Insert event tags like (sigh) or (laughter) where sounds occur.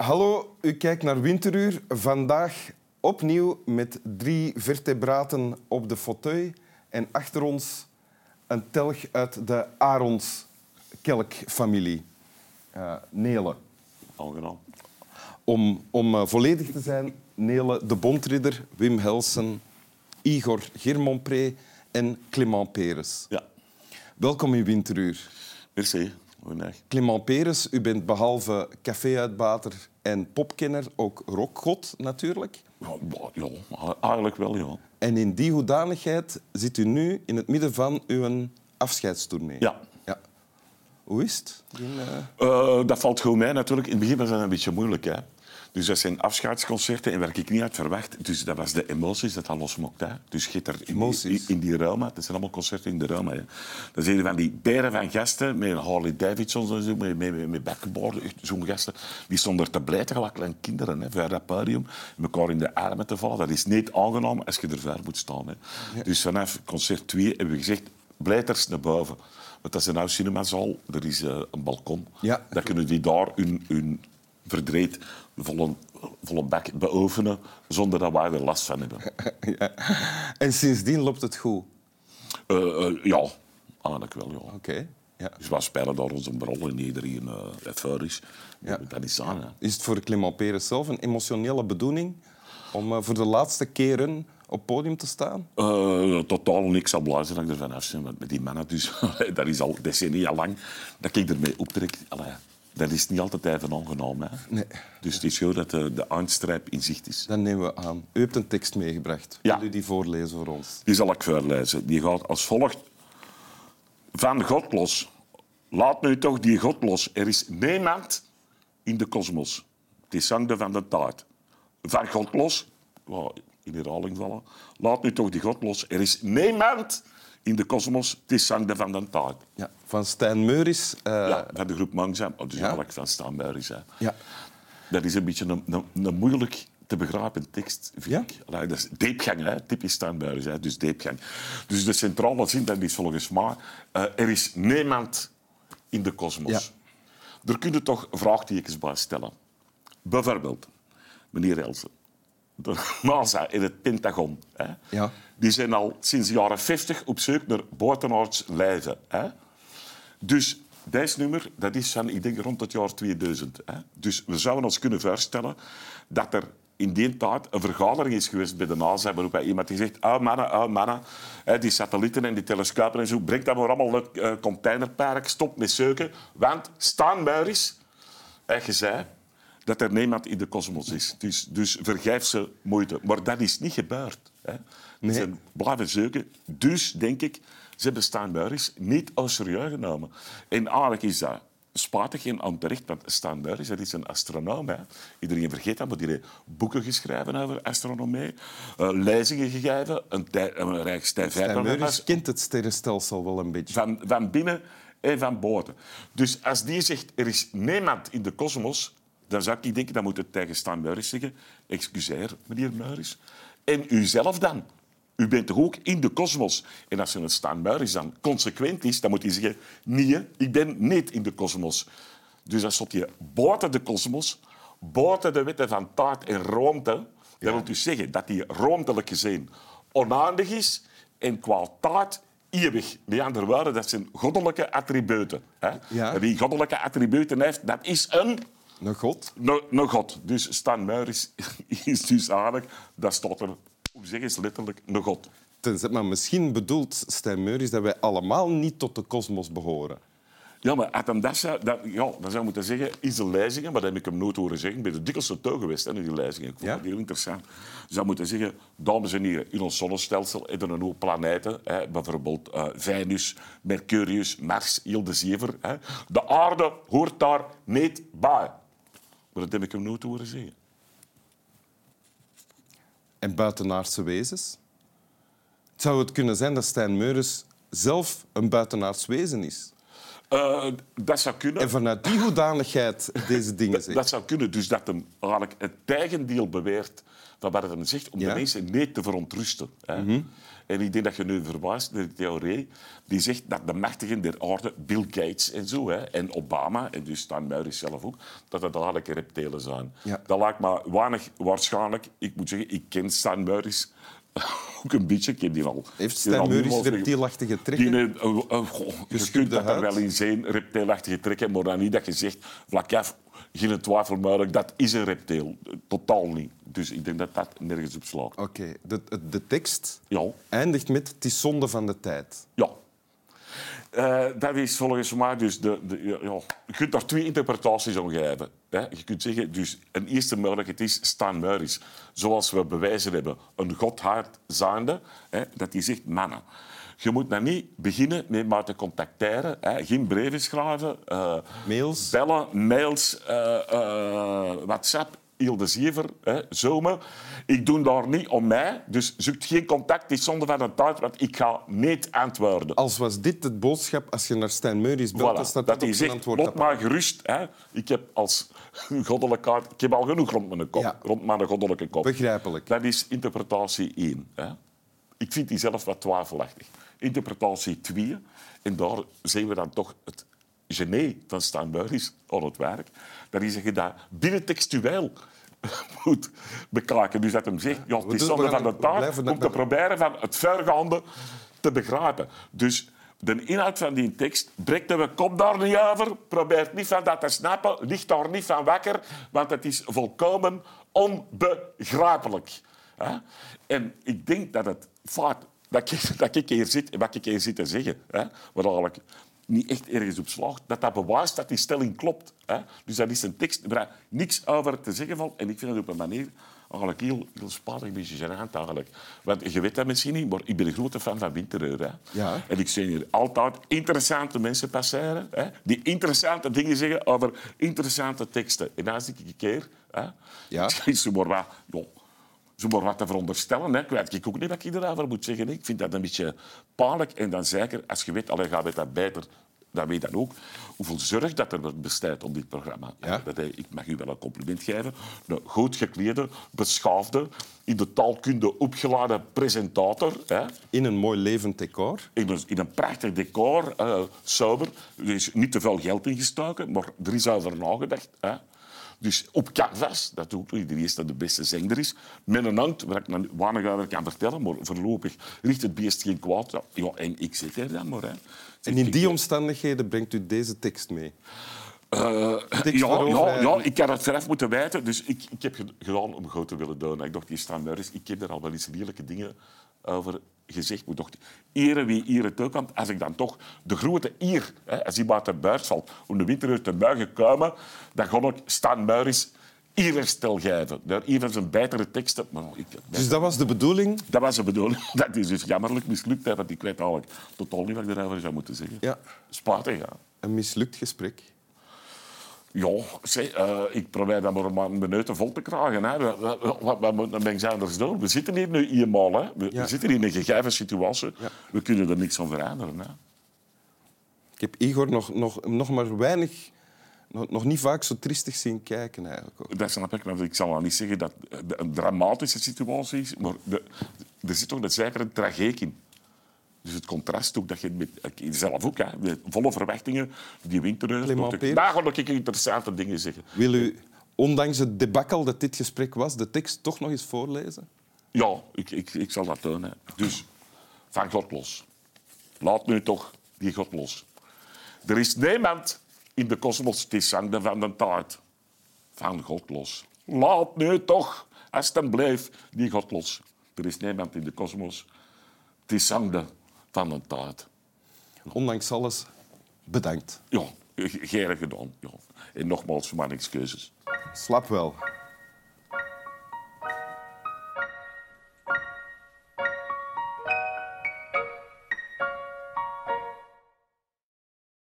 Hallo, u kijkt naar Winteruur. Vandaag opnieuw met drie vertebraten op de fauteuil. En achter ons een telg uit de Arons-kelkfamilie. Uh, Nele. Aangenaam. Om, om uh, volledig te zijn, Nele de Bondridder, Wim Helsen, Igor Girmonpré en Clement Peres. Ja. Welkom in Winteruur. Merci. Goedendag. Clement Peres, u bent behalve caféuitbater en popkenner ook rockgod natuurlijk. Ja, ja, eigenlijk wel, ja. En in die hoedanigheid zit u nu in het midden van uw afscheidstournee. Ja. ja. Hoe is het? In, uh... Uh, dat valt gewoon mij natuurlijk. In het begin was dat een beetje moeilijk. Hè. Dus dat zijn afscheidsconcerten en waar ik niet had verwacht. Dus dat was de emoties dat dat losmokt. Hè. Dus je er in, die, in die ruimte. Het zijn allemaal concerten in de ruimte. Hè. Dat zijn van die beren van gasten met Harley Davidson en zo, met, met, met backboard. Zo'n gasten. Die stonden er te blijten, gelijk kleine kinderen, hè, voor dat podium. elkaar in de armen te vallen. Dat is niet aangenaam als je er ver moet staan. Hè. Ja. Dus vanaf concert 2 hebben we gezegd, blijters naar boven. Want dat is een oude cinemazaal, er is uh, een balkon. Ja. Dan kunnen die daar hun, hun verdreed volle, volle bek beoefenen zonder dat wij er last van hebben. (laughs) ja. En sindsdien loopt het goed? Uh, uh, ja, eigenlijk wel. Ja. Oké. Okay. Ja. Dus wij spelen daar onze rol en iedereen uh, euforisch. Ja. Dat is aan. Is het voor Clement Peres zelf een emotionele bedoeling om uh, voor de laatste keren op podium te staan? Uh, totaal niks al blij zijn dat ik ervan af ben. Met die mannen, dus (laughs) dat is al decennia lang dat ik ermee optrek. Allee, dat is niet altijd even aangenaam. Hè? Nee. Dus het is goed dat de, de eindstrijp in zicht is. Dan nemen we aan. U hebt een tekst meegebracht. Ja. Wil u die voorlezen voor ons? Die zal ik voorlezen. Die gaat als volgt. Van God los. Laat nu toch die God los. Er is niemand in de kosmos. Het is zangde van de taart. Van God los. Oh, in herhaling vallen. Laat nu toch die God los. Er is niemand in de kosmos. Het is zangde van de taart. Ja, van Stijn Meuris. Uh... Ja, van de groep Mangzaam. Oh, dus Ja? eigenlijk van Stijn Meuris. Hè. Ja. Dat is een beetje een, een, een moeilijk te begrijpen tekst, vind Ja? ik. Allee, dat is diepgang, hè. typisch Steinbuis, hè. dus diepgang. Dus de centrale zin dat is volgens mij... eh, er is niemand in de kosmos. Er kunnen toch vraagtekens bij stellen. Bijvoorbeeld, meneer Elsen, de NASA in het Pentagon. Hè. Ja. Die zijn al sinds de jaren 50 op zoek naar buitenaards leven. Hè. Dus deze nummer dat is van, ik denk, rond het jaar 2000. Hè. Dus we zouden ons kunnen voorstellen dat er in die tijd een vergadering is geweest bij de NASA, waarop iemand die zegt, oh mannen, oh mannen, die satellieten en die telescopen en zo, breng dat maar allemaal naar het uh, containerpark, stop met zeuken, want staanbuis, hij zei dat er niemand in de kosmos is. Dus, dus vergeefse moeite. Maar dat is niet gebeurd. Hè. Nee. Ze zijn blijven zoeken. Dus, denk ik, ze hebben Steinburis niet als serieus genomen. En eigenlijk is dat spatig en onterecht, want Steinburis dat is een astronoom. Hè. Iedereen vergeet dat, maar die heeft boeken geschreven over astronomie, uh, lezingen gegeven, een, een Stijn rijksstijf Meuris kent het sterrenstelsel wel een beetje. van, van binnen en van buiten. Dus als die zegt, er is niemand in de kosmos, dan zou ik denken, dan moet het tegen Stan Meuris zeggen. Excuseer, meneer Meuris. En u zelf dan? U bent toch ook in de kosmos? En als een Stan Meuris dan consequent is, dan moet hij zeggen, nee, ik ben niet in de kosmos. Dus dan stond je buiten de kosmos, buiten de wetten van taart en ruimte. Dat wil dus zeggen dat die ruimtelijk gezien oneindig is en qua taart eeuwig. Met andere woorden, dat zijn goddelijke attributen. Hè? Ja. Wie goddelijke attributen heeft, dat is een, Een god? god. Dus Stan Meuris is dus eigenlijk, dat staat er, hoe zeg je letterlijk, een god. Tenzij- Maar misschien bedoelt Stijn Meuris dat wij allemaal niet tot de kosmos behoren. Ja, maar had hem dat, dat, ja, dan zou je moeten zeggen, is de lezingen, maar dat heb ik hem nooit horen zeggen. Ik ben er dikwijls naartoe geweest, hè, in die lezingen. Ik vond Ja? dat heel interessant. Je zou moeten zeggen, dames en heren, in ons zonnestelsel hebben we een hoop planeten. Hè, bijvoorbeeld eh, Venus, Mercurius, Mars, heel de zever. Hè. De aarde hoort daar niet bij. Maar dat heb ik hem nooit horen zeggen. En buitenaardse wezens? Zou het kunnen zijn dat Stijn Meuris zelf een buitenaards wezen is? Eh, dat zou kunnen. En vanuit die hoedanigheid deze dingen zegt. Dat zou kunnen. Dus dat hem het tegendeel beweert van wat hij zegt, om Ja. de mensen niet te verontrusten. Hè. En ik denk dat je nu verwijst naar de theorie die zegt dat de machtigen der aarde, Bill Gates en zo, hè, en Obama, en dus Stan Muiris zelf ook, dat dat eigenlijk reptelen zijn. Ja. Dat lijkt me weinig waarschijnlijk. Ik moet zeggen, ik ken Stan Muiris (laughs) ook een beetje. Ik heb die al... Heeft Stijn Meuris reptielachtige die, trekken? eh, eh, goh, je kunt dat er wel in zijn, reptielachtige trekken, maar dan niet dat je zegt, vlak af, geen twijfel mogelijk, dat is een reptiel. Totaal niet. Dus ik denk dat dat nergens op slaat. Oké, de, de- de tekst Ja, eindigt met het is zonde van de tijd. ja. Eh, dat is volgens mij dus de, de, ja. Je kunt daar twee interpretaties aan geven. Hè. Je kunt zeggen, dus een eerste mogelijkheid is Stan Meuris, zoals we bewijzen hebben, een godhard zijnde, hè, dat hij zegt, mannen, je moet nou niet beginnen met maar te contacteren, hè. geen brieven schrijven, eh, Mails? bellen, mails, eh, WhatsApp, Hilde Ziever, hè, zomer. Ik doe daar niet om mij, dus zoek geen contact, het is zonde van de tijd, want ik ga niet antwoorden. Als was dit het boodschap als je naar Stijn Meuris belt, Voilà, staat dat hij zegt, lot maar gerust. Hè. Ik heb als (laughs) goddelijke ik heb al genoeg rond mijn kop, Ja. rond mijn goddelijke kop. Begrijpelijk. Dat is interpretatie 1. Hè. Ik vind die zelf wat twijfelachtig. Interpretatie 2, en daar zien we dan toch het genie van Stan Meuris aan het werk, dat is dat je dat binnentextueel (laughs) moet bekijken. Dus dat hem zegt, ja, het we is doen- zonde we van de we dat- om te proberen van het vergaande te begrijpen. Dus de inhoud van die tekst breekt de kop daar niet over, probeert niet van dat te snappen, ligt daar niet van wakker, want het is volkomen onbegrijpelijk. En ik denk dat het vaak dat ik, (laughs) dat ik hier zit en wat ik hier zit te zeggen, hè, wat eigenlijk niet echt ergens op slaagt, dat dat bewijst dat die stelling klopt. Hè? Dus dat is een tekst waar niks over te zeggen valt. En ik vind het op een manier eigenlijk heel, heel spatig, een beetje gênant eigenlijk. Want je weet dat misschien niet, maar ik ben een grote fan van Wintereur. Hè? Ja. En ik zie hier altijd interessante mensen passeren, hè? die interessante dingen zeggen over interessante teksten. En dan zie ik een keer... Hè? Ja. (laughs) Maar wat... Ja, zo maar wat te veronderstellen. Hè. Ik weet ik ook niet wat ik erover moet zeggen. Ik vind dat een beetje pijnlijk. En dan zeker, als je weet, allee, gaat het dat beter, dan weet je dan ook hoeveel zorg dat er bestaat op dit programma. Ja. Dat, hij- ik mag u wel een compliment geven. Een goed geklede, beschaafde, in de taalkunde opgeladen presentator. Hè. In een mooi levend decor. In een, in een prachtig decor, eh sober. Er is niet te veel geld ingestoken, maar er is over nagedacht. Hè. Dus op canvas, dat ook niet de eerste de beste zender is. Met een hand, waar ik nog weinig over kan vertellen, maar voorlopig richt het beest geen kwaad. Ja, en ik zit er dan maar. Hè. En in die omstandigheden brengt u deze tekst mee. Eh, tekst ja, ja, ja, ik had het zelf moeten weten. Dus ik, ik heb ge- gedaan om goed te willen doen. Ik dacht, die Stan Meuris, ik heb er al wel eens lelijke dingen over gezegd. Ik dacht, ere wie ere toekomt, als ik dan toch de grote eer, hè, als die buiten buiten valt, om de winter te buigen komen, dan ga ik Stan Meuris eerherstel geven. Een van zijn betere teksten. Maar ik, Dus dat was de bedoeling. dat was de bedoeling. (laughs) Dat is dus jammerlijk mislukt, hè, want ik weet eigenlijk totaal niet wat ik erover zou moeten zeggen. Ja. Ja. Een mislukt gesprek. Ja, zeg, eh, ik probeer dat maar een minuten vol te krijgen. Hè. Wat, moet een mens anders doen? We zitten hier nu eenmaal. Hè. We, Ja. we zitten hier in een gegeven situatie. Ja. We kunnen er niks aan veranderen. Hè. Ik heb Igor nog, nog, nog maar weinig, nog, nog niet vaak zo triestig zien kijken eigenlijk. ook. Dat snap ik. Ik zal wel niet zeggen dat het een dramatische situatie is, maar de, er zit toch zeker een tragiek in. Dus het contrast ook dat je met zelf ook, hè, met volle verwachtingen, die winter. Clément Peer. Daar ga ik interessante dingen zeggen. Wil u, ondanks het debakkel dat dit gesprek was, de tekst toch nog eens voorlezen? Ja, ik, ik, ik zal dat doen. Hè. Dus, van God los. Laat nu toch die God los. Er is niemand in de kosmos die zangde van de taart. Van God los. Laat nu toch, alsjeblieft, die God los. Er is niemand in de kosmos die zangde van de taart. Ondanks alles, bedankt. Ja, gerig gedaan. Ja. En nogmaals voor mijn excuses. Slap wel.